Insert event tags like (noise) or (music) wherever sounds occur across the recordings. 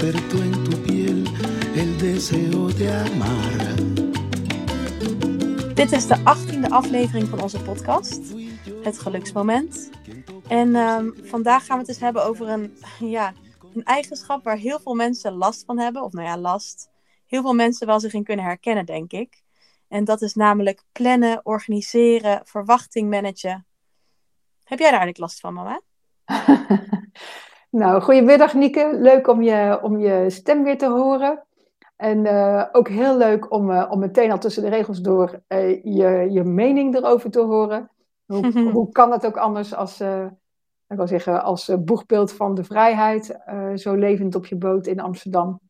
despertó en tu piel el deseo de amar. Dit is de achttiende aflevering van onze podcast, Het Geluksmoment. En um, vandaag gaan we het eens hebben over een, ja, een eigenschap waar heel veel mensen last van hebben. Of nou ja, last. Heel veel mensen wel zich in kunnen herkennen, denk ik. En dat is namelijk plannen, organiseren, verwachting managen. Heb jij daar eigenlijk last van, mama? (laughs) nou, goedemiddag Nieke. Leuk om je, om je stem weer te horen. En uh, ook heel leuk om, uh, om meteen al tussen de regels door uh, je, je mening erover te horen. Hoe, (laughs) hoe kan het ook anders als, ik wil zeggen, als boegbeeld van de vrijheid, zo levend op je boot in Amsterdam.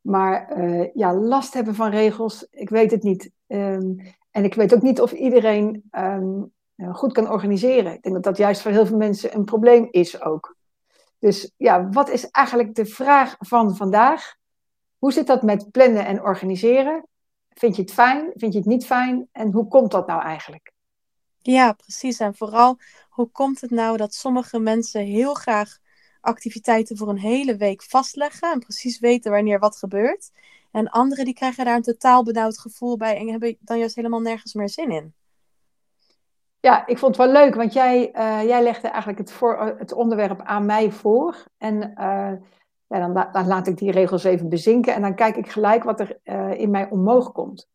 Maar ja, last hebben van regels, ik weet het niet. Um, en ik weet ook niet of iedereen um, goed kan organiseren. Ik denk dat dat juist voor heel veel mensen een probleem is ook. Dus ja, wat is eigenlijk de vraag van vandaag? Hoe zit dat met plannen en organiseren? Vind je het fijn? Vind je het niet fijn? En hoe komt dat nou eigenlijk? Ja, precies. En vooral, hoe komt het nou dat sommige mensen heel graag activiteiten voor een hele week vastleggen en precies weten wanneer wat gebeurt? En anderen die krijgen daar een totaal benauwd gevoel bij en hebben dan juist helemaal nergens meer zin in. Ja, ik vond het wel leuk, want jij, uh, jij legde eigenlijk het, voor, het onderwerp aan mij voor. En uh, ja, dan, dan, laat ik die regels even bezinken en dan kijk ik gelijk wat er uh, in mij omhoog komt.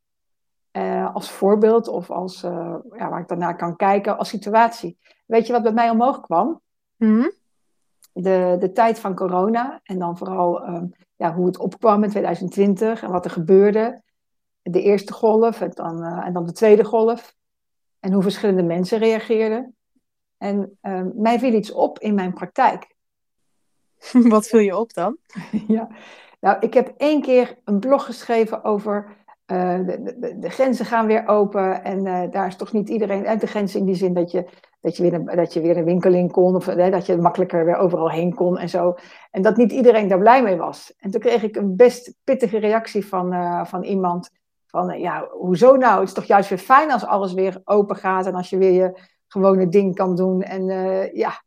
als voorbeeld of als, ja, waar ik daarna kan kijken als situatie. Weet je wat bij mij omhoog kwam? Mm de, de tijd van corona en dan vooral ja, hoe het opkwam in 2020 en wat er gebeurde. De eerste golf en dan, en dan de tweede golf en hoe verschillende mensen reageerden. En uh, mij viel iets op in mijn praktijk. (laughs) Wat viel je op dan? (laughs) ja, nou, ik heb één keer een blog geschreven over uh, de, de, de, grenzen gaan weer open. En uh, daar is toch niet iedereen uit de grens in die zin dat je, dat je, weer, een, dat je weer een winkel in kon. Of dat je makkelijker weer overal heen kon en zo. En dat niet iedereen daar blij mee was. En toen kreeg ik een best pittige reactie van, van iemand van, ja, hoezo nou? Het is toch juist weer fijn als alles weer open gaat en als je weer je gewone ding kan doen. En uh, ja,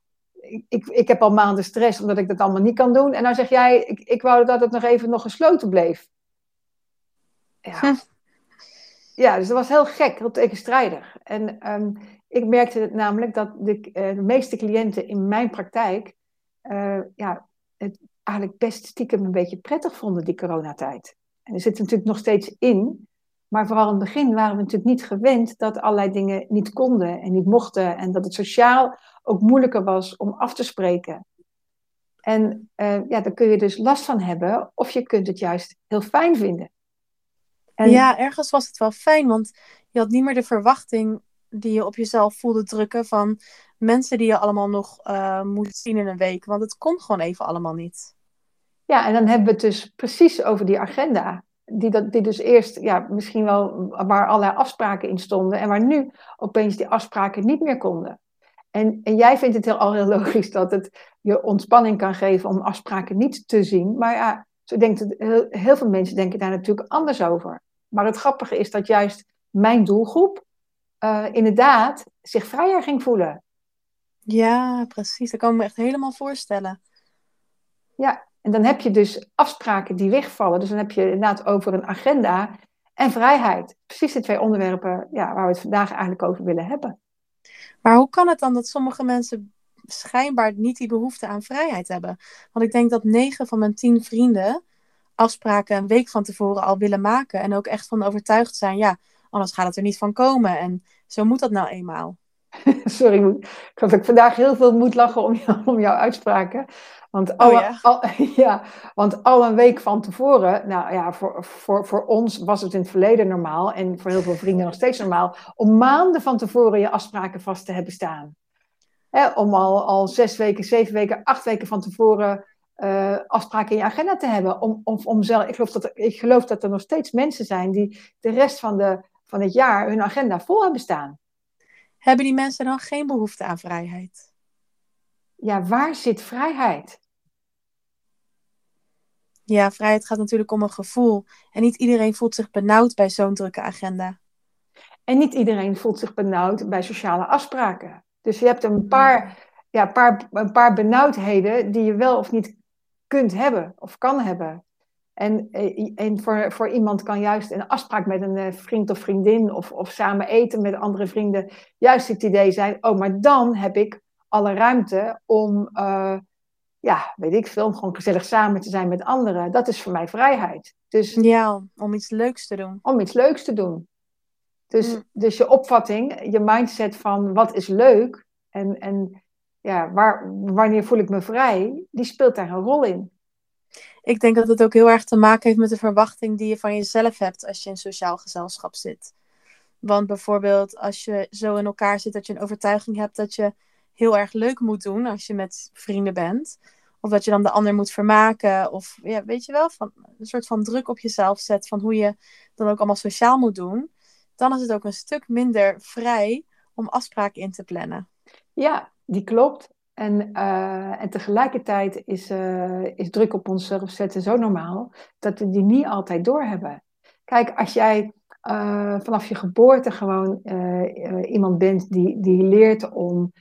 ik, ik heb al maanden stress omdat ik dat allemaal niet kan doen. En dan zeg jij, ik, ik wou dat het nog even nog gesloten bleef. Ja. Hm. ja, dus dat was heel gek, heel tegenstrijdig. En um, ik merkte namelijk dat de, uh, de, meeste cliënten in mijn praktijk uh, ja, het eigenlijk best stiekem een beetje prettig vonden, die coronatijd. En er zit natuurlijk nog steeds in. Maar vooral in het begin waren we natuurlijk niet gewend dat allerlei dingen niet konden en niet mochten. En dat het sociaal ook moeilijker was om af te spreken. En uh, ja, daar kun je dus last van hebben, of je kunt het juist heel fijn vinden. En... Ja, ergens was het wel fijn, want je had niet meer de verwachting die je op jezelf voelde drukken van mensen die je allemaal nog uh, moet zien in een week. Want het kon gewoon even allemaal niet. Ja, en dan hebben we het dus precies over die agenda die, dat, die dus eerst ja, misschien wel waar allerlei afspraken in stonden en waar nu opeens die afspraken niet meer konden. En, en jij vindt het heel, al heel logisch dat het je ontspanning kan geven om afspraken niet te zien. Maar ja, zo denkt het, heel, heel veel mensen denken daar natuurlijk anders over. Maar het grappige is dat juist mijn doelgroep uh, inderdaad zich vrijer ging voelen. Ja, precies. Dat kan ik me echt helemaal voorstellen. Ja, en dan heb je dus afspraken die wegvallen. Dus dan heb je inderdaad over een agenda en vrijheid. Precies de twee onderwerpen ja, waar we het vandaag eigenlijk over willen hebben. Maar hoe kan het dan dat sommige mensen schijnbaar niet die behoefte aan vrijheid hebben? Want ik denk dat negen van mijn tien vrienden afspraken een week van tevoren al willen maken. En ook echt van overtuigd zijn, ja, anders gaat het er niet van komen. En zo moet dat nou eenmaal. (laughs) Sorry, ik had ook vandaag heel veel moet lachen om, jou, om jouw uitspraken. Want, oh, al, ja. Al, (laughs) ja, want al een week van tevoren, nou ja, voor, voor, voor ons was het in het verleden normaal en voor heel veel vrienden nog steeds normaal, om maanden van tevoren je afspraken vast te hebben staan. om al, al zes weken, zeven weken, acht weken van tevoren uh, afspraken in je agenda te hebben. Om, om, om zelf, ik, geloof dat er, ik geloof dat er nog steeds mensen zijn die de rest van, de, van het jaar hun agenda vol hebben staan. Hebben die mensen dan geen behoefte aan vrijheid? Ja, waar zit vrijheid? Ja, vrijheid gaat natuurlijk om een gevoel. En niet iedereen voelt zich benauwd bij zo'n drukke agenda. En niet iedereen voelt zich benauwd bij sociale afspraken. Dus je hebt een paar ja, paar, een paar benauwdheden die je wel of niet kunt hebben of kan hebben. En, eh, en voor, voor iemand kan juist een afspraak met een eh, vriend of vriendin of, of samen eten met andere vrienden juist het idee zijn, oh, maar dan heb ik alle ruimte om, uh, ja, weet ik veel, om gewoon gezellig samen te zijn met anderen. Dat is voor mij vrijheid. Dus, ja, om iets leuks te doen. Om iets leuks te doen. Dus, mm. dus je opvatting, je mindset van wat is leuk en, en ja, waar, wanneer voel ik me vrij, die speelt daar een rol in. Ik denk dat het ook heel erg te maken heeft met de verwachting die je van jezelf hebt als je in sociaal gezelschap zit. Want bijvoorbeeld als je zo in elkaar zit dat je een overtuiging hebt dat je heel erg leuk moet doen als je met vrienden bent. Of dat je dan de ander moet vermaken. Of ja, weet je wel, van, een soort van druk op jezelf zet van hoe je dan ook allemaal sociaal moet doen. Dan is het ook een stuk minder vrij om afspraken in te plannen. Ja, die klopt. En, uh, en tegelijkertijd is, uh, is druk op onszelf zetten zo normaal dat we die niet altijd doorhebben. Kijk, als jij uh, vanaf je geboorte gewoon iemand bent die, die leert om,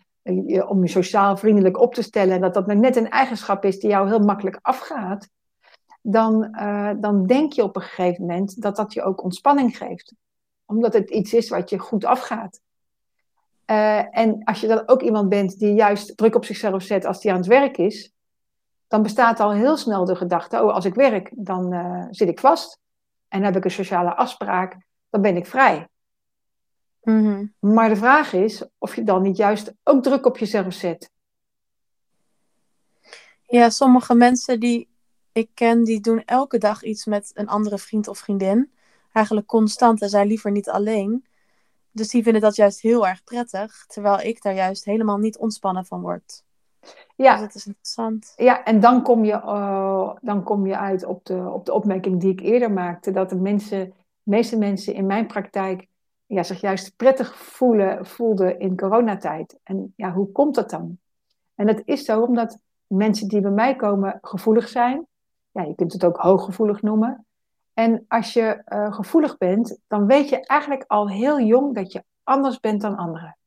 om je sociaal vriendelijk op te stellen, en dat dat net een eigenschap is die jou heel makkelijk afgaat, dan, dan denk je op een gegeven moment dat dat je ook ontspanning geeft. Omdat het iets is wat je goed afgaat. Uh, en als je dan ook iemand bent die juist druk op zichzelf zet als die aan het werk is, dan bestaat al heel snel de gedachte: oh, als ik werk, dan uh, zit ik vast. En heb ik een sociale afspraak, dan ben ik vrij. Mm -hmm. Maar de vraag is of je dan niet juist ook druk op jezelf zet. Ja, sommige mensen die ik ken, die doen elke dag iets met een andere vriend of vriendin. Eigenlijk constant en zijn liever niet alleen. Dus die vinden dat juist heel erg prettig, terwijl ik daar juist helemaal niet ontspannen van word. Ja. Dus dat is interessant. Ja, en dan kom je, uh, dan kom je uit op de, op de opmerking die ik eerder maakte, dat de mensen, de meeste mensen in mijn praktijk ja, zich juist prettig voelen, voelden in coronatijd. En ja, hoe komt dat dan? En dat is zo omdat mensen die bij mij komen gevoelig zijn. Ja, je kunt het ook hooggevoelig noemen. En als je uh, gevoelig bent, dan weet je eigenlijk al heel jong dat je anders bent dan anderen.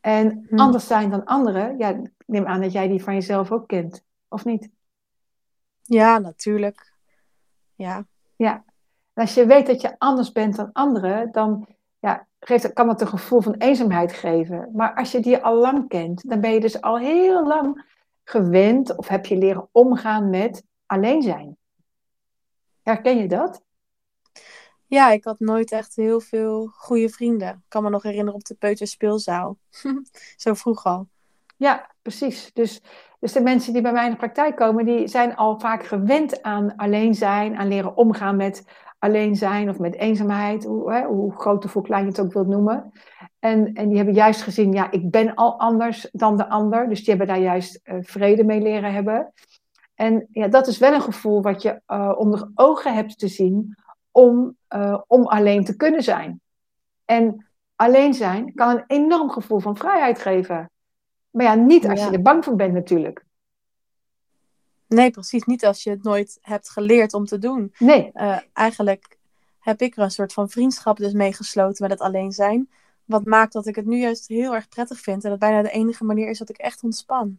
En hm. anders zijn dan anderen, ja, neem aan dat jij die van jezelf ook kent, of niet? Ja, natuurlijk. Ja. Ja. En als je weet dat je anders bent dan anderen, dan ja, geeft, kan dat een gevoel van eenzaamheid geven. Maar als je die al lang kent, dan ben je dus al heel lang gewend of heb je leren omgaan met alleen zijn. Herken je dat? Ja, ik had nooit echt heel veel goede vrienden. Ik kan me nog herinneren op de peuterspeelzaal. (laughs) Zo vroeg al. Ja, precies. Dus, dus de mensen die bij mij in de praktijk komen, die zijn al vaak gewend aan alleen zijn, aan leren omgaan met alleen zijn of met eenzaamheid, hoe, hè, hoe groot of hoe klein je het ook wilt noemen. En, en die hebben juist gezien, ja, ik ben al anders dan de ander. Dus die hebben daar juist uh, vrede mee leren hebben. En ja, dat is wel een gevoel wat je uh, onder ogen hebt te zien om, uh, om alleen te kunnen zijn. En alleen zijn kan een enorm gevoel van vrijheid geven. Maar ja, niet als ja. je er bang voor bent natuurlijk. Nee, precies. Niet als je het nooit hebt geleerd om te doen. Nee. Uh, eigenlijk heb ik er een soort van vriendschap dus meegesloten met het alleen zijn. Wat maakt dat ik het nu juist heel erg prettig vind. En dat bijna de enige manier is dat ik echt ontspan.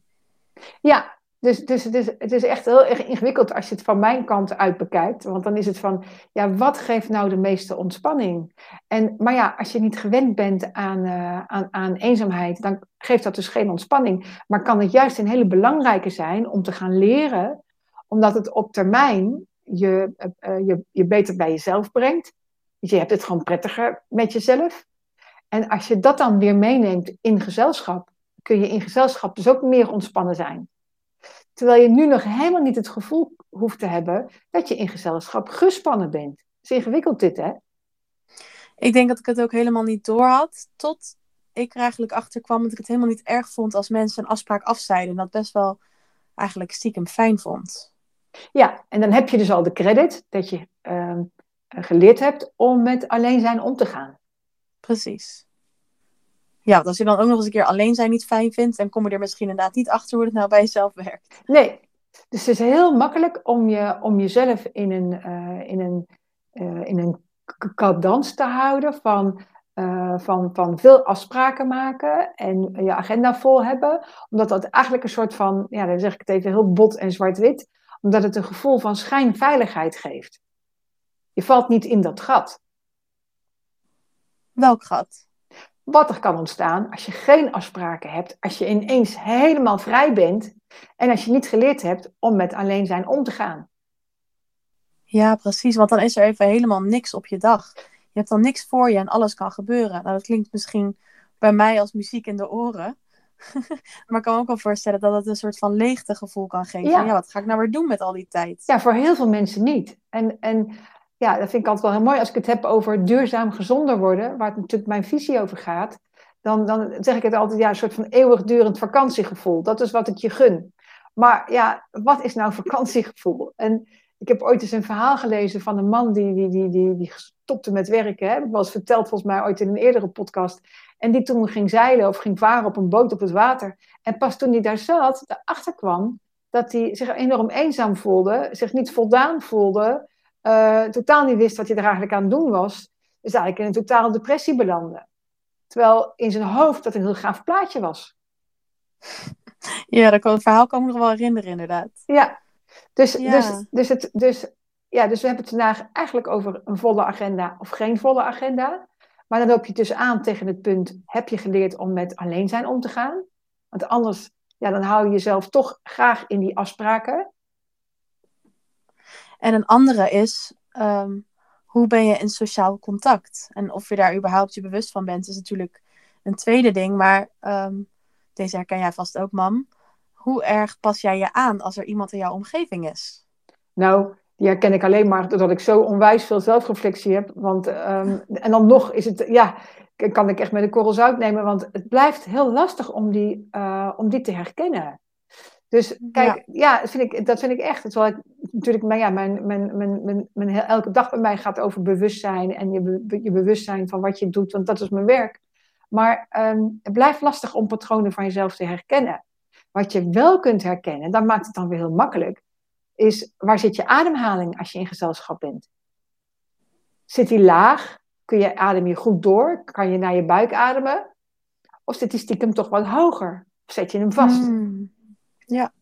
Ja, dus, dus het, is, het is echt heel erg ingewikkeld als je het van mijn kant uit bekijkt. Want dan is het van, ja, wat geeft nou de meeste ontspanning? En, maar ja, als je niet gewend bent aan, uh, aan, aan eenzaamheid, dan geeft dat dus geen ontspanning. Maar kan het juist een hele belangrijke zijn om te gaan leren, omdat het op termijn je, uh, je, je beter bij jezelf brengt. Dus je hebt het gewoon prettiger met jezelf. En als je dat dan weer meeneemt in gezelschap, kun je in gezelschap dus ook meer ontspannen zijn. Terwijl je nu nog helemaal niet het gevoel hoeft te hebben dat je in gezelschap gespannen bent. Het is ingewikkeld dit, hè? Ik denk dat ik het ook helemaal niet door had. Tot ik er eigenlijk achter kwam dat ik het helemaal niet erg vond als mensen een afspraak afzeiden. En dat best wel eigenlijk stiekem fijn vond. Ja, en dan heb je dus al de credit dat je uh, geleerd hebt om met alleen zijn om te gaan. Precies ja, want als je dan ook nog eens een keer alleen zijn niet fijn vindt, dan kom je er misschien inderdaad niet achter hoe het nou bij jezelf werkt. Nee, dus het is heel makkelijk om, je, om jezelf in een, uh, in een, uh, in een cadans te houden van eh, van, van veel afspraken maken en je agenda vol hebben. Omdat dat eigenlijk een soort van, ja, dan zeg ik het even heel bot en zwart-wit, omdat het een gevoel van schijnveiligheid geeft. Je valt niet in dat gat. Welk gat? Wat er kan ontstaan als je geen afspraken hebt, als je ineens helemaal vrij bent en als je niet geleerd hebt om met alleen zijn om te gaan. Ja, precies, want dan is er even helemaal niks op je dag. Je hebt dan niks voor je en alles kan gebeuren. Nou, dat klinkt misschien bij mij als muziek in de oren. (laughs) maar ik kan me ook wel voorstellen dat het een soort van leegtegevoel kan geven. Ja. ja, wat ga ik nou weer doen met al die tijd? Ja, voor heel veel mensen niet. En, en ja, dat vind ik altijd wel heel mooi. Als ik het heb over duurzaam gezonder worden, waar het natuurlijk mijn visie over gaat, dan, dan zeg ik het altijd, ja, een soort van eeuwigdurend vakantiegevoel. Dat is wat ik je gun. Maar ja, wat is nou vakantiegevoel? En ik heb ooit eens een verhaal gelezen van een man die, die, die, die, die stopte met werken. Hè? Dat was verteld volgens mij ooit in een eerdere podcast. En die toen ging zeilen of ging varen op een boot op het water. En pas toen hij daar zat, erachter kwam dat hij zich enorm eenzaam voelde, zich niet voldaan voelde, uh, totaal niet wist wat hij er eigenlijk aan het doen was. Dus eigenlijk in een totale depressie belandde. Terwijl in zijn hoofd dat een heel gaaf plaatje was. Ja, dat kan, het verhaal kan ik me nog wel herinneren, inderdaad. Ja, dus, dus, dus, het, dus, ja, dus we hebben het vandaag eigenlijk over een volle agenda of geen volle agenda. Maar dan loop je dus aan tegen het punt: heb je geleerd om met alleen zijn om te gaan? Want anders, ja, dan hou je jezelf toch graag in die afspraken. En een andere is, ehm, hoe ben je in sociaal contact? En of je daar überhaupt je bewust van bent, is natuurlijk een tweede ding. Maar ehm, deze herken jij vast ook, mam. Hoe erg pas jij je aan als er iemand in jouw omgeving is? Nou, die herken ik alleen maar doordat ik zo onwijs veel zelfreflectie heb. Want, ehm, en dan nog is het, ja, kan ik echt met een korrel zout nemen. Want het blijft heel lastig om die, uh, om die te herkennen. Dus kijk, ja, dat, vind ik, dat vind ik echt. Terwijl ik natuurlijk, mijn, ja, mijn, mijn, mijn, mijn, mijn, elke dag bij mij gaat over bewustzijn en je, je bewustzijn van wat je doet, want dat is mijn werk. Maar um, het blijft lastig om patronen van jezelf te herkennen. Wat je wel kunt herkennen, dat maakt het dan weer heel makkelijk, is waar zit je ademhaling als je in gezelschap bent? Zit die laag? Kun je adem je goed door? Kan je naar je buik ademen? Of zit die stiekem toch wat hoger? Of zet je hem vast? Hmm. Ja,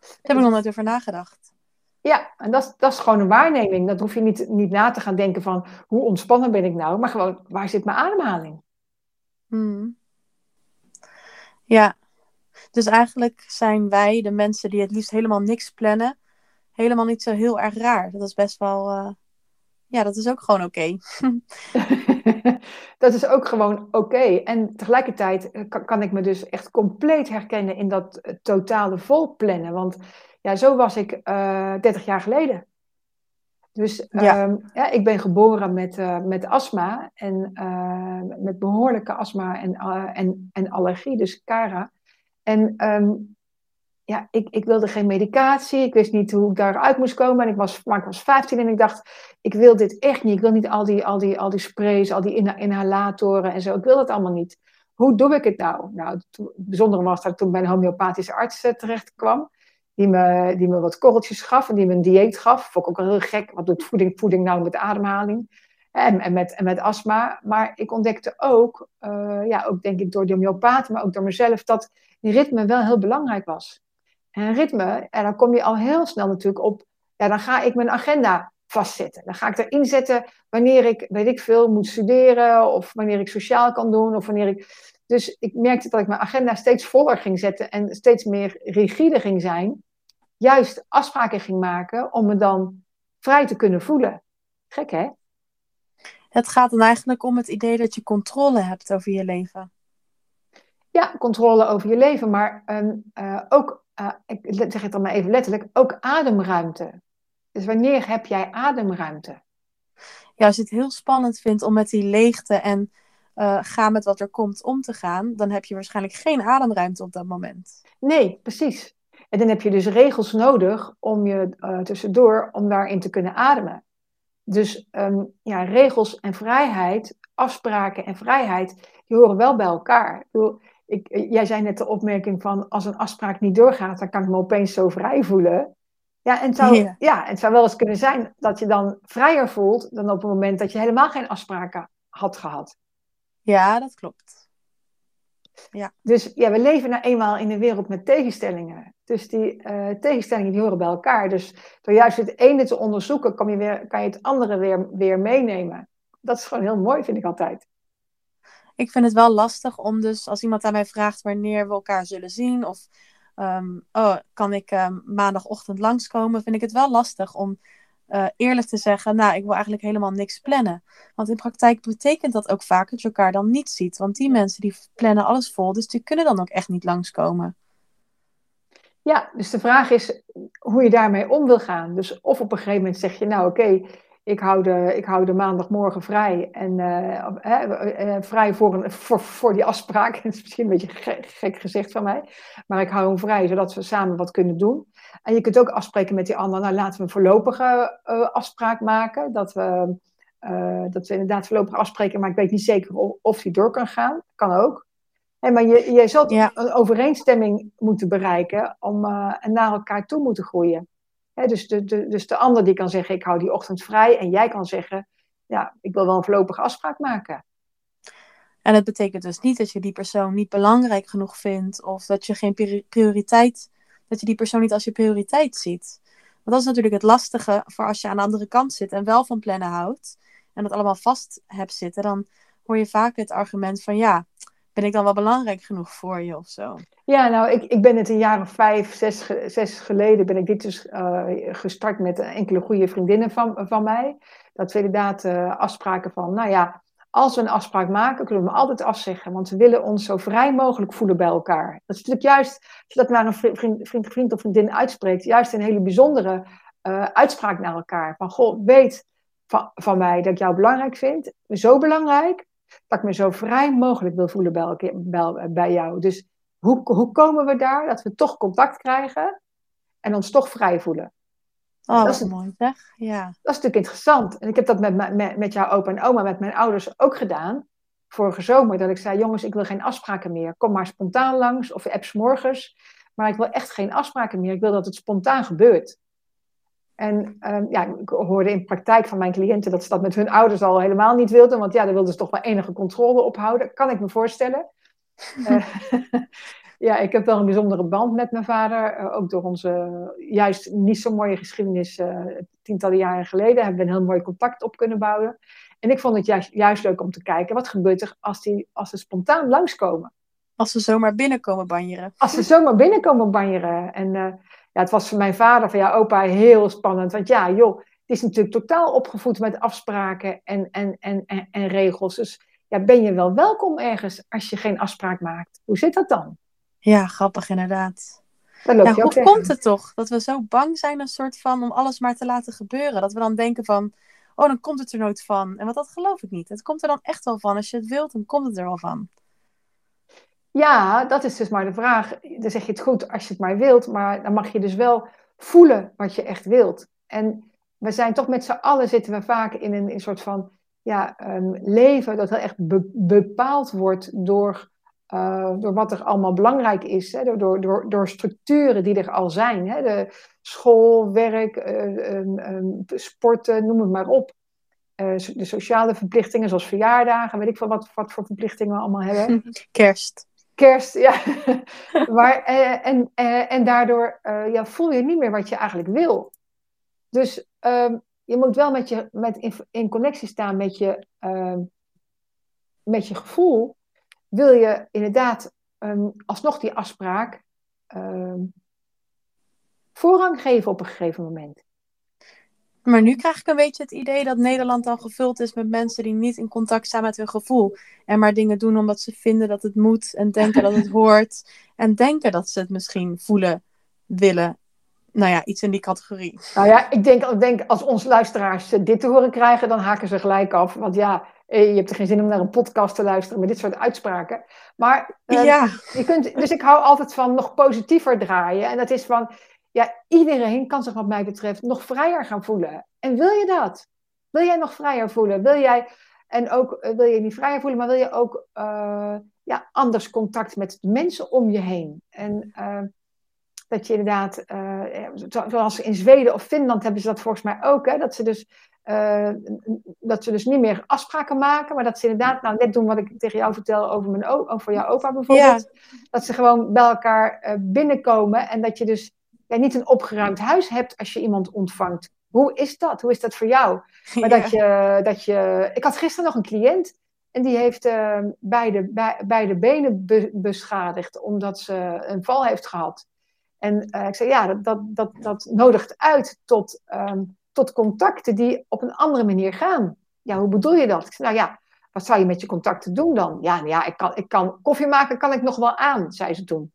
daar heb ik nog nooit over nagedacht. Ja, en dat, dat is gewoon een waarneming. Dat hoef je niet, niet na te gaan denken van hoe ontspannen ben ik nou, maar gewoon waar zit mijn ademhaling? Hmm. Ja, dus eigenlijk zijn wij de mensen die het liefst helemaal niks plannen, helemaal niet zo heel erg raar. Dat is best wel, uh... ja, dat is ook gewoon oké. (laughs) dat is ook gewoon oké. En tegelijkertijd eh, kan, kan, ik me dus echt compleet herkennen in dat uh, totale volplannen. Want ja, zo was ik uh, 30 jaar geleden. Dus ja. Ehm, ja ik ben geboren met, uh, met astma en met behoorlijke astma en, en, en allergie, dus CARA. En um, ja, ik, ik wilde geen medicatie. Ik wist niet hoe ik daaruit moest komen. En ik was, maar ik was 15 en ik dacht, ik wil dit echt niet. Ik wil niet al die, al die, al die sprays, al die inhalatoren en zo. Ik wil dat allemaal niet. Hoe doe ik het nou? Nou, het bijzondere was dat ik toen bij een homeopathische arts uh, terecht kwam. Die me, die me wat korreltjes gaf en die me een dieet gaf. Vond ik ook heel gek. Wat doet voeding, voeding nou met ademhaling? En, en, met, en met astma. Maar ik ontdekte ook, uh, ja, ook denk ik door de homeopaten, maar ook door mezelf, dat die ritme wel heel belangrijk was. En ritme, en dan kom je al heel snel natuurlijk op, ja, dan ga ik mijn agenda vastzetten. Dan ga ik erin zetten wanneer ik, weet ik veel, moet studeren, of wanneer ik sociaal kan doen, of wanneer ik... Dus ik merkte dat ik mijn agenda steeds voller ging zetten en steeds meer rigide ging zijn. Juist afspraken ging maken om me dan vrij te kunnen voelen. Gek, hè? Het gaat dan eigenlijk om het idee dat je controle hebt over je leven. Ja, controle over je leven, maar uh, ook, uh, ik zeg het dan maar even letterlijk, ook ademruimte. Dus wanneer heb jij ademruimte? Ja, als je het heel spannend vindt om met die leegte en uh, ga met wat er komt om te gaan, dan heb je waarschijnlijk geen ademruimte op dat moment. Nee, precies. En dan heb je dus regels nodig om je tussendoor, om daarin te kunnen ademen. Dus um, ja, regels en vrijheid, afspraken en vrijheid, die horen wel bij elkaar. Ik bedoel, ik, eh, jij zei net de opmerking van als een afspraak niet doorgaat, dan kan ik me opeens zo vrij voelen. Ja, en het zou, ja. het zou wel eens kunnen zijn dat je dan vrijer voelt dan op het moment dat je helemaal geen afspraken had gehad. Ja, dat klopt. Dus ja, we leven nou eenmaal in een wereld met tegenstellingen. Dus die eh, tegenstellingen die horen bij elkaar. Dus door juist het ene te onderzoeken, kan je, weer, kan je het andere weer, weer meenemen. Dat is gewoon heel mooi, vind ik altijd. Ik vind het wel lastig om dus, als iemand aan mij vraagt wanneer we elkaar zullen zien, of ehm, oh, kan ik um, maandagochtend langskomen, vind ik het wel lastig om uh, eerlijk te zeggen, nou, ik wil eigenlijk helemaal niks plannen. Want in praktijk betekent dat ook vaak dat je elkaar dan niet ziet. Want die mensen die plannen alles vol, dus die kunnen dan ook echt niet langskomen. Ja, dus de vraag is hoe je daarmee om wil gaan. Dus of op een gegeven moment zeg je, nou oké, ik, hou de, ik hou de maandagmorgen vrij. En uh, vrij voor, een, voor, voor die afspraak. (laughs) Dat is misschien een beetje gek, gek gezegd van mij. Maar ik hou hem vrij, zodat we samen wat kunnen doen. En je kunt ook afspreken met die ander, nou laten we een voorlopige uh, afspraak maken. Dat we, uh, dat we inderdaad voorlopig afspreken, maar ik weet niet zeker of, of die door kan gaan. Kan ook. Hey, maar je, je zult ja. een overeenstemming moeten bereiken om, en naar elkaar toe moeten groeien. Dus, de, de, dus de ander die kan zeggen, ik hou die ochtend vrij. En jij kan zeggen, ja, ik wil wel een voorlopige afspraak maken. En het betekent dus niet dat je die persoon niet belangrijk genoeg vindt. Of dat je geen prioriteit dat je die persoon niet als je prioriteit ziet. Want dat is natuurlijk het lastige voor als je aan de andere kant zit en wel van plannen houdt en dat allemaal vast hebt zitten, dan hoor je vaak het argument van ja, ben ik dan wel belangrijk genoeg voor je of zo? Ja, nou, ik, ik ben het een jaar of vijf, zes, zes geleden ben ik dit dus uh, gestart met enkele goede vriendinnen van, van mij. Dat we inderdaad uh, afspraken van, nou ja, als we een afspraak maken, kunnen we hem altijd afzeggen. Want we willen ons zo vrij mogelijk voelen bij elkaar. Dat is natuurlijk juist, als je dat naar een vriend, vriend, of vriendin uitspreekt, juist een hele bijzondere uh, uitspraak naar elkaar. Van, goh, weet van, van mij dat ik jou belangrijk vind. Zo belangrijk, dat ik me zo vrij mogelijk wil voelen bij, bij, bij jou. Dus hoe, hoe komen we daar? Dat we toch contact krijgen en ons toch vrij voelen. Oh, dat is mooi zeg. Ja. Dat is natuurlijk interessant. En ik heb dat met, met, met jouw opa en oma, met mijn ouders ook gedaan. Vorige zomer, dat ik zei, jongens, ik wil geen afspraken meer. Kom maar spontaan langs of apps morgens. Maar ik wil echt geen afspraken meer. Ik wil dat het spontaan gebeurt. En um, ja, ik hoorde in praktijk van mijn cliënten dat ze dat met hun ouders al helemaal niet wilden. Want ja, daar wilden ze toch wel enige controle op houden. Kan ik me voorstellen. uh, (laughs) ja, ik heb wel een bijzondere band met mijn vader. Uh, ook door onze juist niet zo mooie geschiedenis uh, tientallen jaren geleden. Hebben we een heel mooi contact op kunnen bouwen. En ik vond het juist, juist leuk om te kijken. Wat gebeurt er als, die, als ze spontaan langskomen? Als ze zomaar binnenkomen banjeren. Als ze zomaar binnenkomen banjeren. En ja, het was voor mijn vader, van ja, opa, heel spannend. Want ja, joh, het is natuurlijk totaal opgevoed met afspraken en, en, en, en, en regels. Dus ja, ben je wel welkom ergens als je geen afspraak maakt? Hoe zit dat dan? Ja, grappig inderdaad. Ja, hoe komt het toch dat we zo bang zijn een soort van om alles maar te laten gebeuren? Dat we dan denken van, oh dan komt het er nooit van. En wat dat geloof ik niet. Het komt er dan echt wel van. Als je het wilt, dan komt het er wel van. Ja, dat is dus maar de vraag. Dan zeg je het goed als je het maar wilt, maar dan mag je dus wel voelen wat je echt wilt. En we zijn toch met z'n allen zitten we vaak in een, soort van ja, um, leven dat heel echt be bepaald wordt door uh, door wat er allemaal belangrijk is, hè, door, door, door structuren die er al zijn. Hè, de school, werk, uh, um, um, sporten, noem het maar op. Uh, de sociale verplichtingen, zoals verjaardagen, weet ik veel wat, wat voor verplichtingen we allemaal hebben. (laughs) Kerst. Kerst, ja. (laughs) maar, en, en daardoor ja, voel je niet meer wat je eigenlijk wil. Dus ehm, je moet wel met je, met in, in connectie staan met je, ehm, met je gevoel wil je inderdaad um, alsnog die afspraak voorrang geven op een gegeven moment. Maar nu krijg ik een beetje het idee dat Nederland al gevuld is met mensen die niet in contact staan met hun gevoel. En maar dingen doen omdat ze vinden dat het moet en denken dat het (laughs) hoort. En denken dat ze het misschien voelen, willen. Nou ja, iets in die categorie. Nou ja, ik denk, ik denk als onze luisteraars dit te horen krijgen, dan haken ze gelijk af. Want ja, eh, je hebt er geen zin om naar een podcast te luisteren met dit soort uitspraken. Maar uh, ja. je kunt, dus ik hou altijd van nog positiever draaien. En dat is van, ja, iedereen kan zich wat mij betreft nog vrijer gaan voelen. En wil je dat? Wil jij nog vrijer voelen? Wil jij, en ook eh, wil je niet vrijer voelen, maar wil je ook uh, ja, anders contact met mensen om je heen? En dat je inderdaad, zoals in Zweden of Finland hebben ze dat volgens mij ook, hè, dat ze dus eh, dat ze dus niet meer afspraken maken, maar dat ze inderdaad nou, net doen wat ik tegen jou vertel over, mijn over jouw opa bijvoorbeeld. Dat ze gewoon bij elkaar uh, binnenkomen en dat je dus ja, niet een opgeruimd huis hebt als je iemand ontvangt. Hoe is dat? Hoe is dat voor jou? Maar dat, je, dat je. Ik had gisteren nog een cliënt en die heeft uh, beide, beide benen beschadigd omdat ze een val heeft gehad. En ik zei, ja, dat, dat, dat, dat nodigt uit tot ehm, tot contacten die op een andere manier gaan. Ja, hoe bedoel je dat? Ik zei, nou ja, wat zou je met je contacten doen dan? Ja, nou ja ik, kan, ik kan koffie maken, kan ik nog wel aan, zei ze toen.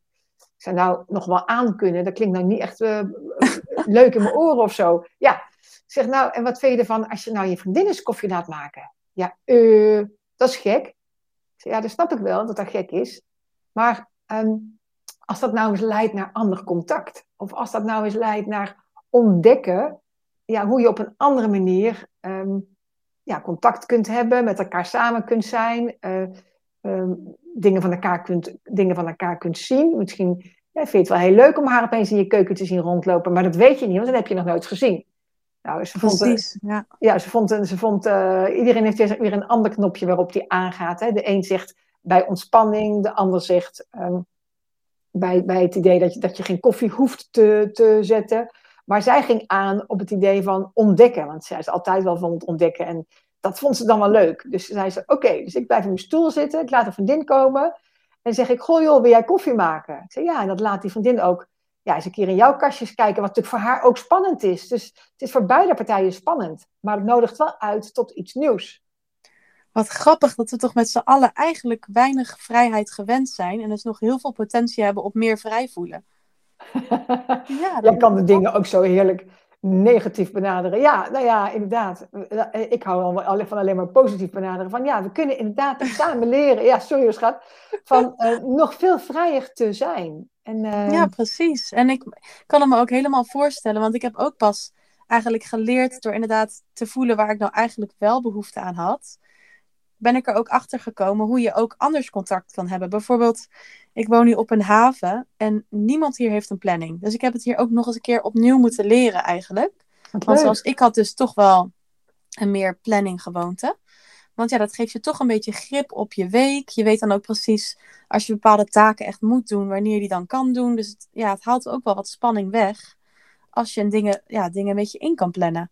Ik nou, nog wel aan kunnen, dat klinkt nou niet echt uh, (laughs) leuk in mijn oren of zo. Ja, ik zeg, nou, en wat vind je ervan als je nou je vriendin eens koffie laat maken? Ja, uh, dat is gek. Ik zeg, ja, dat snap ik wel, dat dat gek is. Maar um, als dat nou eens leidt naar ander contact, of als dat nou eens leidt naar ontdekken ja, hoe je op een andere manier ehm, ja, contact kunt hebben, met elkaar samen kunt zijn, uh, dingen, van elkaar kunt, dingen van elkaar kunt zien. Misschien ja, vind je het wel heel leuk om haar opeens in je keuken te zien rondlopen, maar dat weet je niet, want dat heb je nog nooit gezien. Nou, ze vond, Precies, ja. ja. ze vond, ze vond uh, iedereen heeft weer een ander knopje waarop die aangaat. Hè. De een zegt bij ontspanning, de ander zegt um, bij, bij het idee dat je, dat je geen koffie hoeft te, te zetten. Maar zij ging aan op het idee van ontdekken. Want zij is altijd wel van het ontdekken. En dat vond ze dan wel leuk. Dus zei ze, oké, dus ik blijf in mijn stoel zitten. Ik laat een vriendin komen. En zeg ik, goh joh, wil jij koffie maken? Ik zei, ja, en dat laat die vriendin ook ja, eens een keer in jouw kastjes kijken. Wat natuurlijk voor haar ook spannend is. Dus het is voor beide partijen spannend. Maar het nodigt wel uit tot iets nieuws. Wat grappig dat we toch met z'n allen eigenlijk weinig vrijheid gewend zijn. En dus nog heel veel potentie hebben op meer vrij voelen. (laughs) Ja, Jij kan de dingen ook zo heerlijk negatief benaderen. Ja, nou ja, inderdaad. Ik hou van alleen maar positief benaderen. Van ja, we kunnen inderdaad (laughs) samen leren. Ja, sorry schat. Van uh, (laughs) nog veel vrijer te zijn. En, uh... Ja, precies. En ik kan het me ook helemaal voorstellen. Want ik heb ook pas eigenlijk geleerd door inderdaad te voelen waar ik nou eigenlijk wel behoefte aan had. Ben ik er ook achter gekomen hoe je ook anders contact kan hebben. Bijvoorbeeld, ik woon nu op een haven en niemand hier heeft een planning. Dus ik heb het hier ook nog eens een keer opnieuw moeten leren eigenlijk. Want zoals ik had dus toch wel een meer planning gewoonte. Want ja, dat geeft je toch een beetje grip op je week. Je weet dan ook precies als je bepaalde taken echt moet doen, wanneer je die dan kan doen. Dus het, ja, het haalt ook wel wat spanning weg als je dingen, ja, dingen een beetje in kan plannen.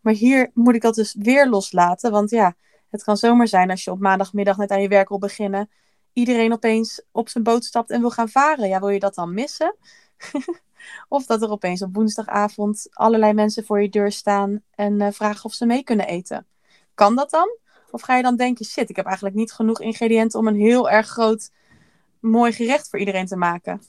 Maar hier moet ik dat dus weer loslaten. Want ja, het kan zomaar zijn als je op maandagmiddag net aan je werk wil beginnen iedereen opeens op zijn boot stapt en wil gaan varen. Ja, wil je dat dan missen? (laughs) of dat er opeens op woensdagavond allerlei mensen voor je deur staan en uh, vragen of ze mee kunnen eten. Kan dat dan? Of ga je dan denken, shit, ik heb eigenlijk niet genoeg ingrediënten om een heel erg groot, mooi gerecht voor iedereen te maken?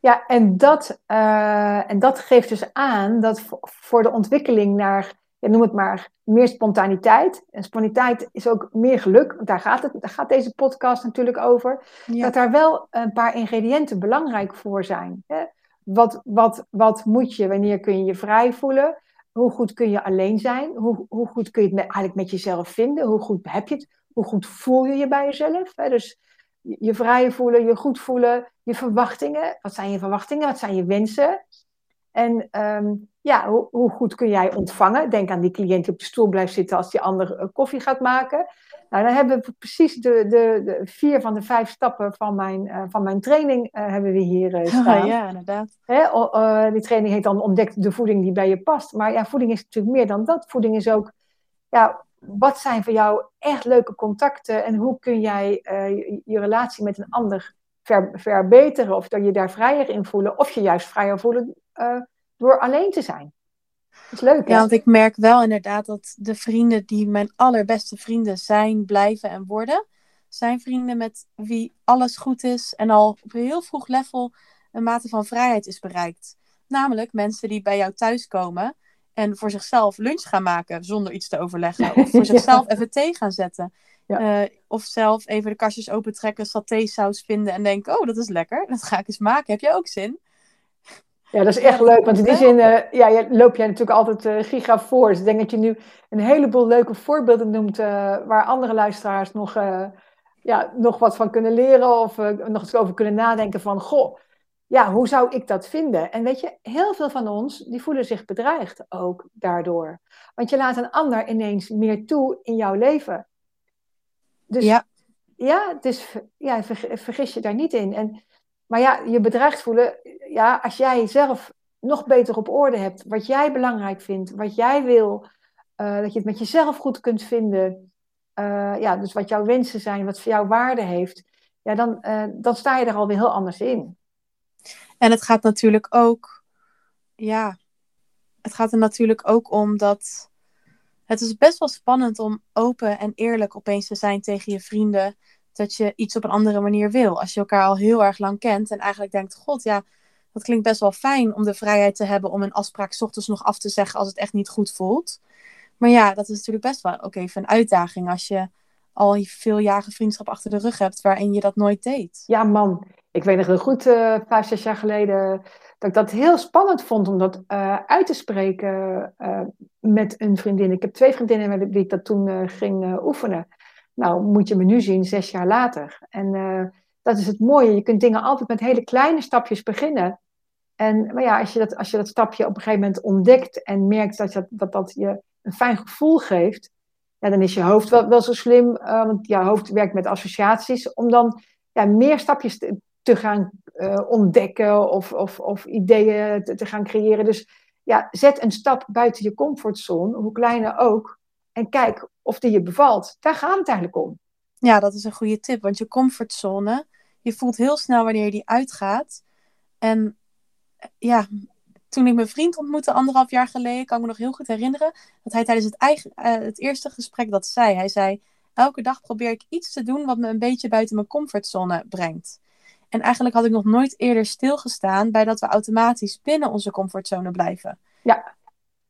Ja, en dat, uh, en dat geeft dus aan dat voor de ontwikkeling naar noem het maar, meer spontaniteit. En spontaniteit is ook meer geluk, want daar gaat, het, daar gaat deze podcast natuurlijk over. Dat daar wel een paar ingrediënten belangrijk voor zijn. Hè? Wat, wat, wat moet je, wanneer kun je je vrij voelen? Hoe goed kun je alleen zijn? Hoe, hoe goed kun je het met, eigenlijk met jezelf vinden? Hoe goed heb je het? Hoe goed voel je je bij jezelf? Hè? Dus je vrij voelen, je goed voelen, je verwachtingen. Wat zijn je verwachtingen? Wat zijn je wensen? En ehm, ja, hoe, hoe, goed kun jij ontvangen? Denk aan die cliënt die op de stoel blijft zitten als die ander eh, koffie gaat maken. Nou, dan hebben we precies de, de, de vier van de vijf stappen van mijn, uh, van mijn training uh, hebben we hier uh, staan. ja, inderdaad. Hè, die training heet dan Ontdek de voeding die bij je past. Maar ja, voeding is natuurlijk meer dan dat. Voeding is ook, ja, wat zijn voor jou echt leuke contacten en hoe kun jij je, je, relatie met een ander ver, verbeteren of dat je daar vrijer in voelen of je juist vrijer voelen door alleen te zijn. Dat is leuk, hè? Ja, want ik merk wel inderdaad dat de vrienden die mijn allerbeste vrienden zijn, blijven en worden, zijn vrienden met wie alles goed is en al op een heel vroeg level een mate van vrijheid is bereikt. Namelijk mensen die bij jou thuiskomen en voor zichzelf lunch gaan maken zonder iets te overleggen. Of voor (laughs) zichzelf even thee gaan zetten. Ja. Uh, of zelf even de kastjes opentrekken, satésaus vinden en denken, oh dat is lekker, dat ga ik eens maken. Heb je ook zin? Ja, dat is echt leuk. Want in die zin uh, ja, loop jij natuurlijk altijd uh, giga voor. Dus ik denk dat je nu een heleboel leuke voorbeelden noemt uh, waar andere luisteraars nog, ja, nog wat van kunnen leren of nog eens over kunnen nadenken van, goh, ja, hoe zou ik dat vinden? En weet je, heel veel van ons, die voelen zich bedreigd ook daardoor. Want je laat een ander ineens meer toe in jouw leven. Dus ja, ja dus ja, vergis je daar niet in. En, maar ja, je bedreigd voelen, ja, als jij zelf nog beter op orde hebt, wat jij belangrijk vindt, wat jij wil, uh, dat je het met jezelf goed kunt vinden, uh, ja, dus wat jouw wensen zijn, wat voor jou waarde heeft, ja, dan, uh, dan sta je er alweer heel anders in. En het gaat natuurlijk ook, ja, het gaat er natuurlijk ook om dat het is best wel spannend om open en eerlijk opeens te zijn tegen je vrienden dat je iets op een andere manier wil. Als je elkaar al heel erg lang kent en eigenlijk denkt, god ja, dat klinkt best wel fijn om de vrijheid te hebben om een afspraak ochtends nog af te zeggen als het echt niet goed voelt. Maar ja, dat is natuurlijk best wel ook even een uitdaging als je al veel jaren vriendschap achter de rug hebt waarin je dat nooit deed. Ja, man. Ik weet nog heel goed, uh, zes jaar geleden, dat ik dat heel spannend vond om dat uh, uit te spreken uh, met een vriendin. Ik heb twee vriendinnen met wie ik dat toen ging oefenen. Nou, moet je me nu zien, zes jaar later. En dat is het mooie. Je kunt dingen altijd met hele kleine stapjes beginnen. En maar ja, als je dat, als je dat stapje op een gegeven moment ontdekt en merkt dat dat, dat, je een fijn gevoel geeft, ja, dan is je hoofd wel, wel zo slim, uh, want je hoofd werkt met associaties, om dan ja, meer stapjes te, te gaan uh, ontdekken of, of, of ideeën te, te, gaan creëren. Dus ja, zet een stap buiten je comfortzone, hoe kleiner ook, en kijk of die je bevalt. Daar gaat het eigenlijk om. Ja, dat is een goede tip, want je comfortzone, je voelt heel snel wanneer je die uitgaat. En ja, toen ik mijn vriend ontmoette anderhalf jaar geleden, kan ik me nog heel goed herinneren dat hij tijdens het, eigen, uh, het eerste gesprek dat zei. Hij zei: Elke dag probeer ik iets te doen wat me een beetje buiten mijn comfortzone brengt. En eigenlijk had ik nog nooit eerder stilgestaan bij dat we automatisch binnen onze comfortzone blijven. Ja.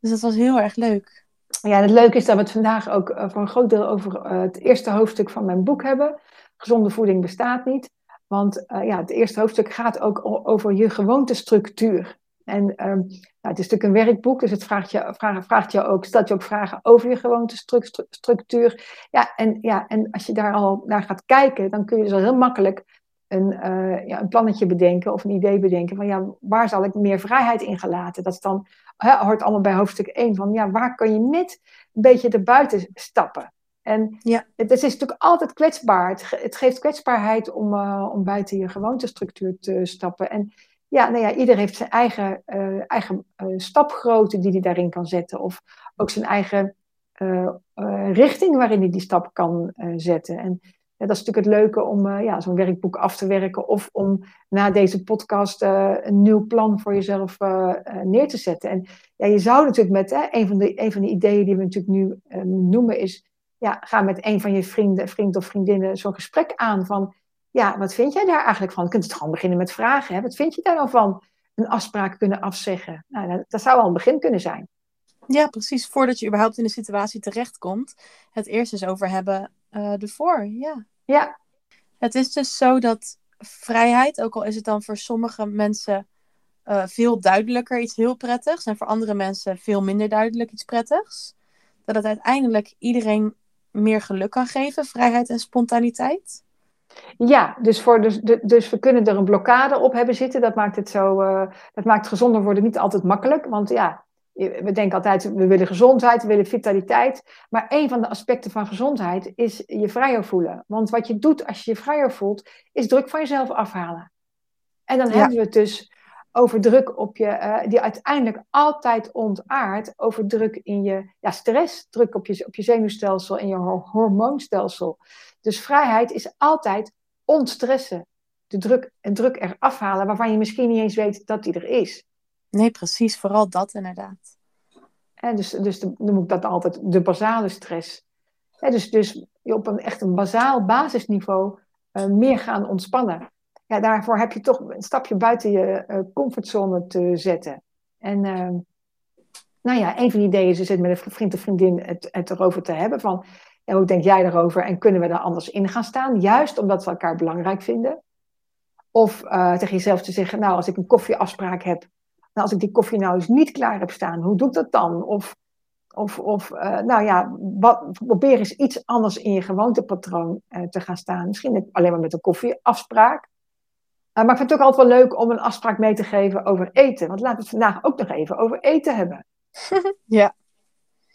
Dus dat was heel erg leuk. Ja, het leuke is dat we het vandaag ook uh, voor een groot deel over uh, het eerste hoofdstuk van mijn boek hebben. Gezonde voeding bestaat niet. Want uh, ja, het eerste hoofdstuk gaat ook over je gewoontestructuur. En um, nou, het is natuurlijk een werkboek, dus het vraagt je, vraagt, vraagt je ook, stelt je ook vragen over je gewoontestructuur. Ja, en, ja, en als je daar al naar gaat kijken, dan kun je dus al heel makkelijk een, uh, ja, een plannetje bedenken of een idee bedenken van ja, waar zal ik meer vrijheid in gelaten? Dat is dan, hè, hoort allemaal bij hoofdstuk 1 van ja, waar kan je net een beetje erbuiten stappen? En ja. het, het, is natuurlijk altijd kwetsbaar. Het, het geeft kwetsbaarheid om, uh, om buiten je gewoontestructuur te stappen. En ja, nou ja, ieder heeft zijn eigen, uh, eigen stapgrootte die hij daarin kan zetten. Of ook zijn eigen richting waarin hij die stap kan zetten. En dat is natuurlijk het leuke om ja, zo'n werkboek af te werken. Of om na deze podcast een nieuw plan voor jezelf neer te zetten. En ja, je zou natuurlijk met hè, een, van de, een van de ideeën die we natuurlijk nu noemen is ja, ga met een van je vrienden, vriend of vriendinnen zo'n gesprek aan van, ja, wat vind jij daar eigenlijk van? Je kunt het gewoon beginnen met vragen. Hè? Wat vind je daar nou van? Een afspraak kunnen afzeggen. Nou, dat, zou al een begin kunnen zijn. Ja, precies. Voordat je überhaupt in de situatie terechtkomt, het eerst eens over hebben uh, ervoor. Ja. Ja. Het is dus zo dat vrijheid, ook al is het dan voor sommige mensen uh, veel duidelijker iets heel prettigs en voor andere mensen veel minder duidelijk iets prettigs, dat het uiteindelijk iedereen meer geluk kan geven, vrijheid en spontaniteit? Ja, dus, voor, dus, dus we kunnen er een blokkade op hebben zitten. Dat maakt het zo, uh, dat maakt gezonder worden niet altijd makkelijk. Want ja, we denken altijd, we willen gezondheid, we willen vitaliteit. Maar een van de aspecten van gezondheid is je vrijer voelen. Want wat je doet als je je vrijer voelt, is druk van jezelf afhalen. En dan hebben we het dus over druk op je, uh, die uiteindelijk altijd ontaart over druk in je ja, stress, druk op je, op je zenuwstelsel en je hormoonstelsel. Dus vrijheid is altijd ontstressen. De druk, en druk eraf halen waarvan je misschien niet eens weet dat die er is. Nee, precies. Vooral dat inderdaad. Dus, dus de, noem ik dat altijd de basale stress. dus, dus op een echt een bazaal basisniveau uh, meer gaan ontspannen ja, daarvoor heb je toch een stapje buiten je uh, comfortzone te zetten. En uh, nou ja, een van de ideeën is het met een vriend of vriendin het, het erover te hebben van, hoe denk jij erover en kunnen we daar anders in gaan staan? Juist omdat we elkaar belangrijk vinden. Of tegen jezelf te zeggen, nou, als ik een koffieafspraak heb, nou, als ik die koffie nou eens niet klaar heb staan, hoe doe ik dat dan? Of, of, of uh, nou ja, wat, probeer eens iets anders in je gewoontepatroon uh, te gaan staan. Misschien alleen maar met een koffieafspraak. maar ik vind het ook altijd wel leuk om een afspraak mee te geven over eten. Want laten we het vandaag ook nog even over eten hebben. (laughs) ja.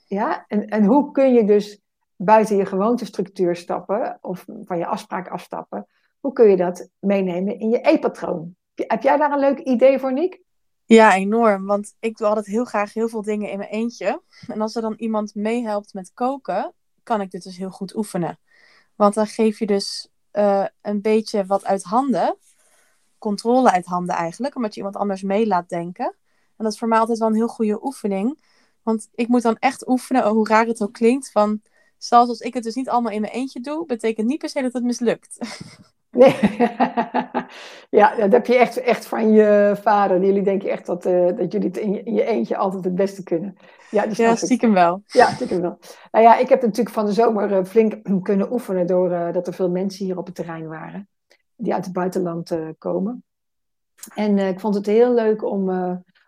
Ja, en, en hoe kun je dus buiten je gewoontestructuur stappen of van je afspraak afstappen? Hoe kun je dat meenemen in je eetpatroon? Heb jij daar een leuk idee voor, Nick? Ja, enorm. Want ik doe altijd heel graag heel veel dingen in mijn eentje. En als er dan iemand meehelpt met koken, kan ik dit dus heel goed oefenen. Want dan geef je dus uh, een beetje wat uit handen. Controle uit handen eigenlijk, omdat je iemand anders mee laat denken. En dat is voor mij altijd wel een heel goede oefening. Want ik moet dan echt oefenen, hoe raar het ook klinkt, van... Zelfs als ik het dus niet allemaal in mijn eentje doe, betekent niet per se dat het mislukt. (laughs) Nee, (laughs) ja, dat heb je echt, echt van je vader. Jullie denken echt dat, uh, dat jullie het in je, in je, eentje altijd het beste kunnen. Ja, die ja stiekem wel. Ja, stiekem wel. Nou ja, ik heb natuurlijk van de zomer uh, flink (clears throat) kunnen oefenen doordat uh, dat er veel mensen hier op het terrein waren. Die uit het buitenland komen. En ik vond het heel leuk om,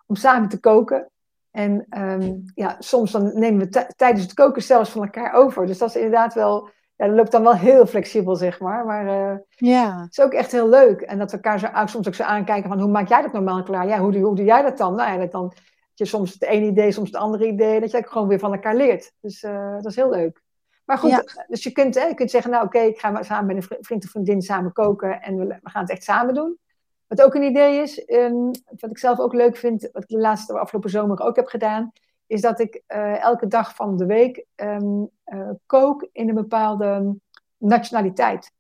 om samen te koken. En um, ja, soms dan nemen we tijdens het koken zelfs van elkaar over. Dus dat is inderdaad wel ja, dat loopt dan wel heel flexibel, zeg maar. Maar uh, ja. het is ook echt heel leuk. En dat we elkaar zo, soms ook zo aankijken van hoe maak jij dat normaal klaar? Ja, hoe, hoe doe jij dat dan? Nou ja, dat dan dat je soms het ene idee, soms het andere idee. Dat je ook gewoon weer van elkaar leert. Dus uh, dat is heel leuk. Maar goed, dus je kunt, hè, je kunt zeggen, nou oké, okay, ik ga samen met een vriend of vriendin samen koken en we, we, gaan het echt samen doen. Wat ook een idee is, um, wat ik zelf ook leuk vind, wat ik de laatste afgelopen zomer ook heb gedaan, is dat ik uh, elke dag van de week um, uh, kook in een bepaalde nationaliteit.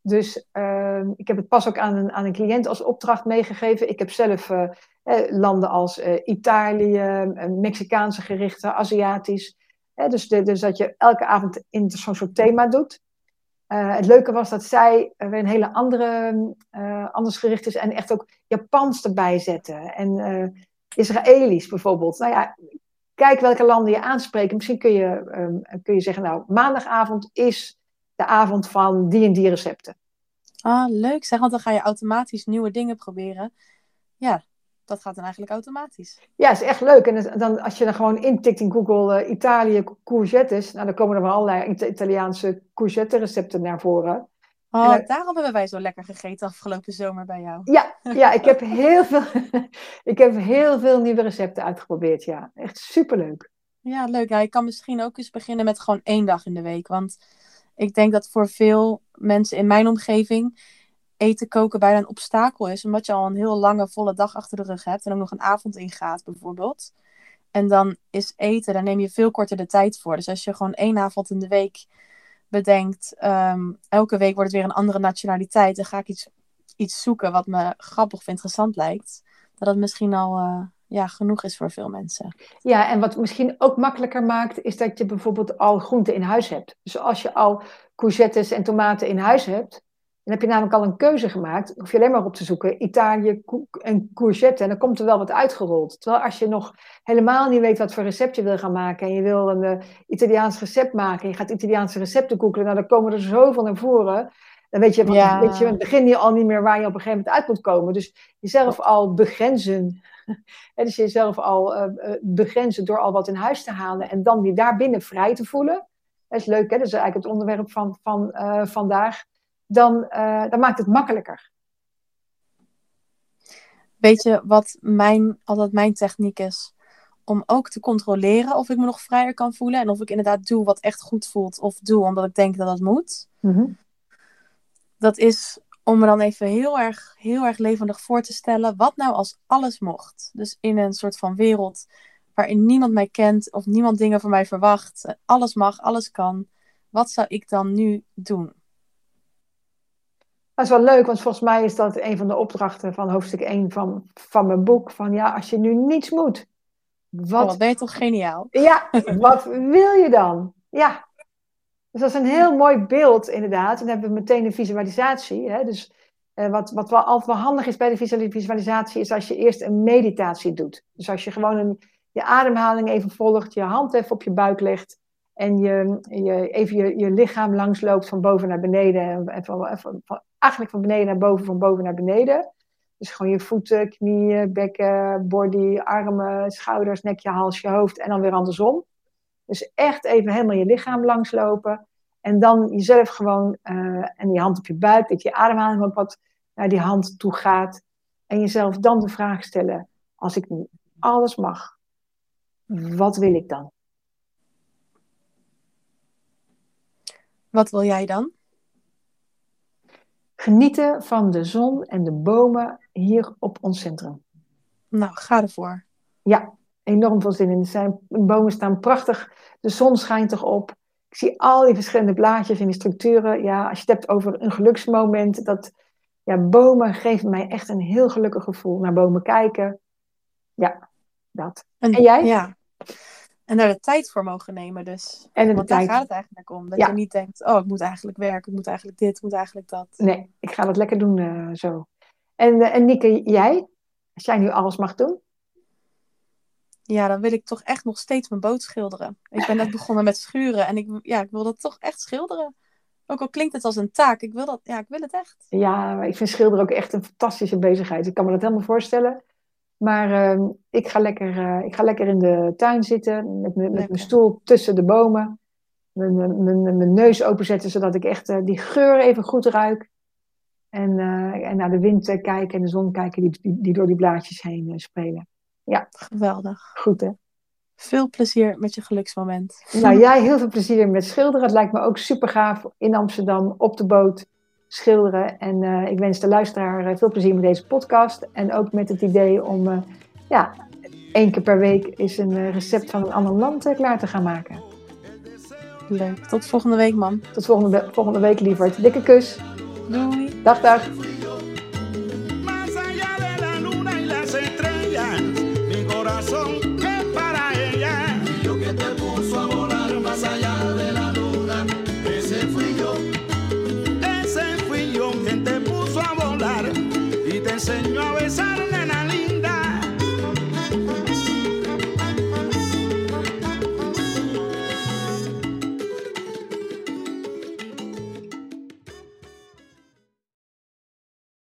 Dus uh, ik heb het pas ook aan een, aan een cliënt als opdracht meegegeven. Ik heb zelf uh, landen als Italië, Mexicaanse gerichten, Aziatisch. dus, dus dat je elke avond in zo'n soort thema doet. het leuke was dat zij een hele andere, anders gericht is en echt ook Japans erbij zetten. En Israëlisch bijvoorbeeld. Nou ja, kijk welke landen je aanspreekt. Misschien kun je, um, kun je zeggen, nou, maandagavond is de avond van die en die recepten. Ah, leuk zeg, want dan ga je automatisch nieuwe dingen proberen. Ja, dat gaat dan eigenlijk automatisch. Ja, is echt leuk. En dan, als je dan gewoon intikt in Google uh, Italië courgettes, nou, dan komen er wel allerlei Italiaanse courgette recepten naar voren. Oh, daarom hebben wij zo lekker gegeten afgelopen zomer bij jou. Ja, ja ik, heb (laughs) heel veel, (laughs) ik heb heel veel nieuwe recepten uitgeprobeerd. Ja, echt superleuk. Ja, leuk. Ja, ik kan misschien ook eens beginnen met gewoon één dag in de week. Want ik denk dat voor veel mensen in mijn omgeving eten koken bijna een obstakel is. Omdat je al een heel lange, volle dag achter de rug hebt. En ook nog een avond ingaat bijvoorbeeld. En dan is eten, daar neem je veel korter de tijd voor. Dus als je gewoon één avond in de week bedenkt, um, elke week wordt het weer een andere nationaliteit. Dan ga ik iets, iets zoeken wat me grappig of interessant lijkt. Dat dat misschien al uh, ja, genoeg is voor veel mensen. Ja, en wat misschien ook makkelijker maakt, is dat je bijvoorbeeld al groenten in huis hebt. Dus als je al courgettes en tomaten in huis hebt, dan heb je namelijk al een keuze gemaakt. Hoef je alleen maar op te zoeken Italië en courgette. En dan komt er wel wat uitgerold. Terwijl als je nog helemaal niet weet wat voor recept je wil gaan maken. En je wil een uh, Italiaans recept maken. En je gaat Italiaanse recepten googlen. Nou, dan komen er zoveel naar voren. Dan weet je, van, ja. weet je in het begin al niet meer waar je op een gegeven moment uit moet komen. Dus jezelf al begrenzen. (laughs) dus jezelf al uh, begrenzen door al wat in huis te halen. En dan die daar binnen vrij te voelen. Dat is leuk, hè? Dat is eigenlijk het onderwerp van, van uh, vandaag dan, uh, dan maakt het makkelijker. Weet je wat mijn, altijd mijn techniek is? Om ook te controleren of ik me nog vrijer kan voelen. En of ik inderdaad doe wat echt goed voelt. Of doe omdat ik denk dat dat moet. Mm-hmm. Dat is om me dan even heel erg, heel erg levendig voor te stellen. Wat nou als alles mocht? Dus in een soort van wereld waarin niemand mij kent. Of niemand dingen van mij verwacht. Alles mag, alles kan. Wat zou ik dan nu doen? Dat is wel leuk, want volgens mij is dat een van de opdrachten van hoofdstuk 1 van, van mijn boek. Van ja, als je nu niets moet. Wat, oh, wat ben je toch geniaal? Ja, (laughs) wat wil je dan? Ja. Dus dat is een heel mooi beeld inderdaad. En dan hebben we meteen een visualisatie. Hè? Dus eh, wat, wat wel altijd wel handig is bij de visualisatie, is als je eerst een meditatie doet. Dus als je gewoon een, je ademhaling even volgt, je hand even op je buik legt en je, je even je, je lichaam langsloopt van boven naar beneden. En van, van, van, eigenlijk van beneden naar boven, van boven naar beneden. Dus gewoon je voeten, knieën, bekken, body, armen, schouders, nekje, hals, je hoofd en dan weer andersom. Dus echt even helemaal je lichaam langslopen. En dan jezelf gewoon, uh, en je hand op je buik, dat je ademhaling ook wat naar die hand toe gaat. En jezelf dan de vraag stellen: als ik nu alles mag, wat wil ik dan? Wat wil jij dan? Genieten van de zon en de bomen hier op ons centrum. Nou, ga ervoor. Ja, enorm veel zin in. Zijn, de bomen staan prachtig. De zon schijnt erop. Ik zie al die verschillende blaadjes en die structuren. Ja, als je het hebt over een geluksmoment. Dat, ja, bomen geven mij echt een heel gelukkig gevoel. Naar bomen kijken. Ja, dat. En, jij? Ja. En er de tijd voor mogen nemen dus. En Want daar gaat het eigenlijk om. Dat je niet denkt, oh, ik moet eigenlijk werken. Ik moet eigenlijk dit, ik moet eigenlijk dat. Nee, ik ga dat lekker doen uh, zo. En, uh, en Nieke, jij? Als jij nu alles mag doen? Ja, dan wil ik toch echt nog steeds mijn boot schilderen. Ik ben net (laughs) begonnen met schuren en ik, ja, ik wil dat toch echt schilderen. Ook al klinkt het als een taak, ik wil, dat, ja, ik wil het echt. Ja, ik vind schilderen ook echt een fantastische bezigheid. Ik kan me dat helemaal voorstellen. Maar uh, ik, ga lekker, uh, ik ga lekker in de tuin zitten met, met mijn stoel tussen de bomen. Mijn, mijn, mijn neus openzetten zodat ik echt uh, die geur even goed ruik. En, en naar de wind kijken en de zon kijken die, die, die door die blaadjes heen spelen. Ja. Geweldig. Goed hè? Veel plezier met je geluksmoment. Nou, jij heel veel plezier met schilderen. Het lijkt me ook super gaaf in Amsterdam op de boot schilderen. En uh, ik wens de luisteraar eh, veel plezier met deze podcast. En ook met het idee om uh, ja, één keer per week is een recept van een ander land klaar te gaan maken. Leuk. Tot volgende week, man. Tot volgende, volgende week, lieverd. Dikke kus. Doei. Dag, dag. corazón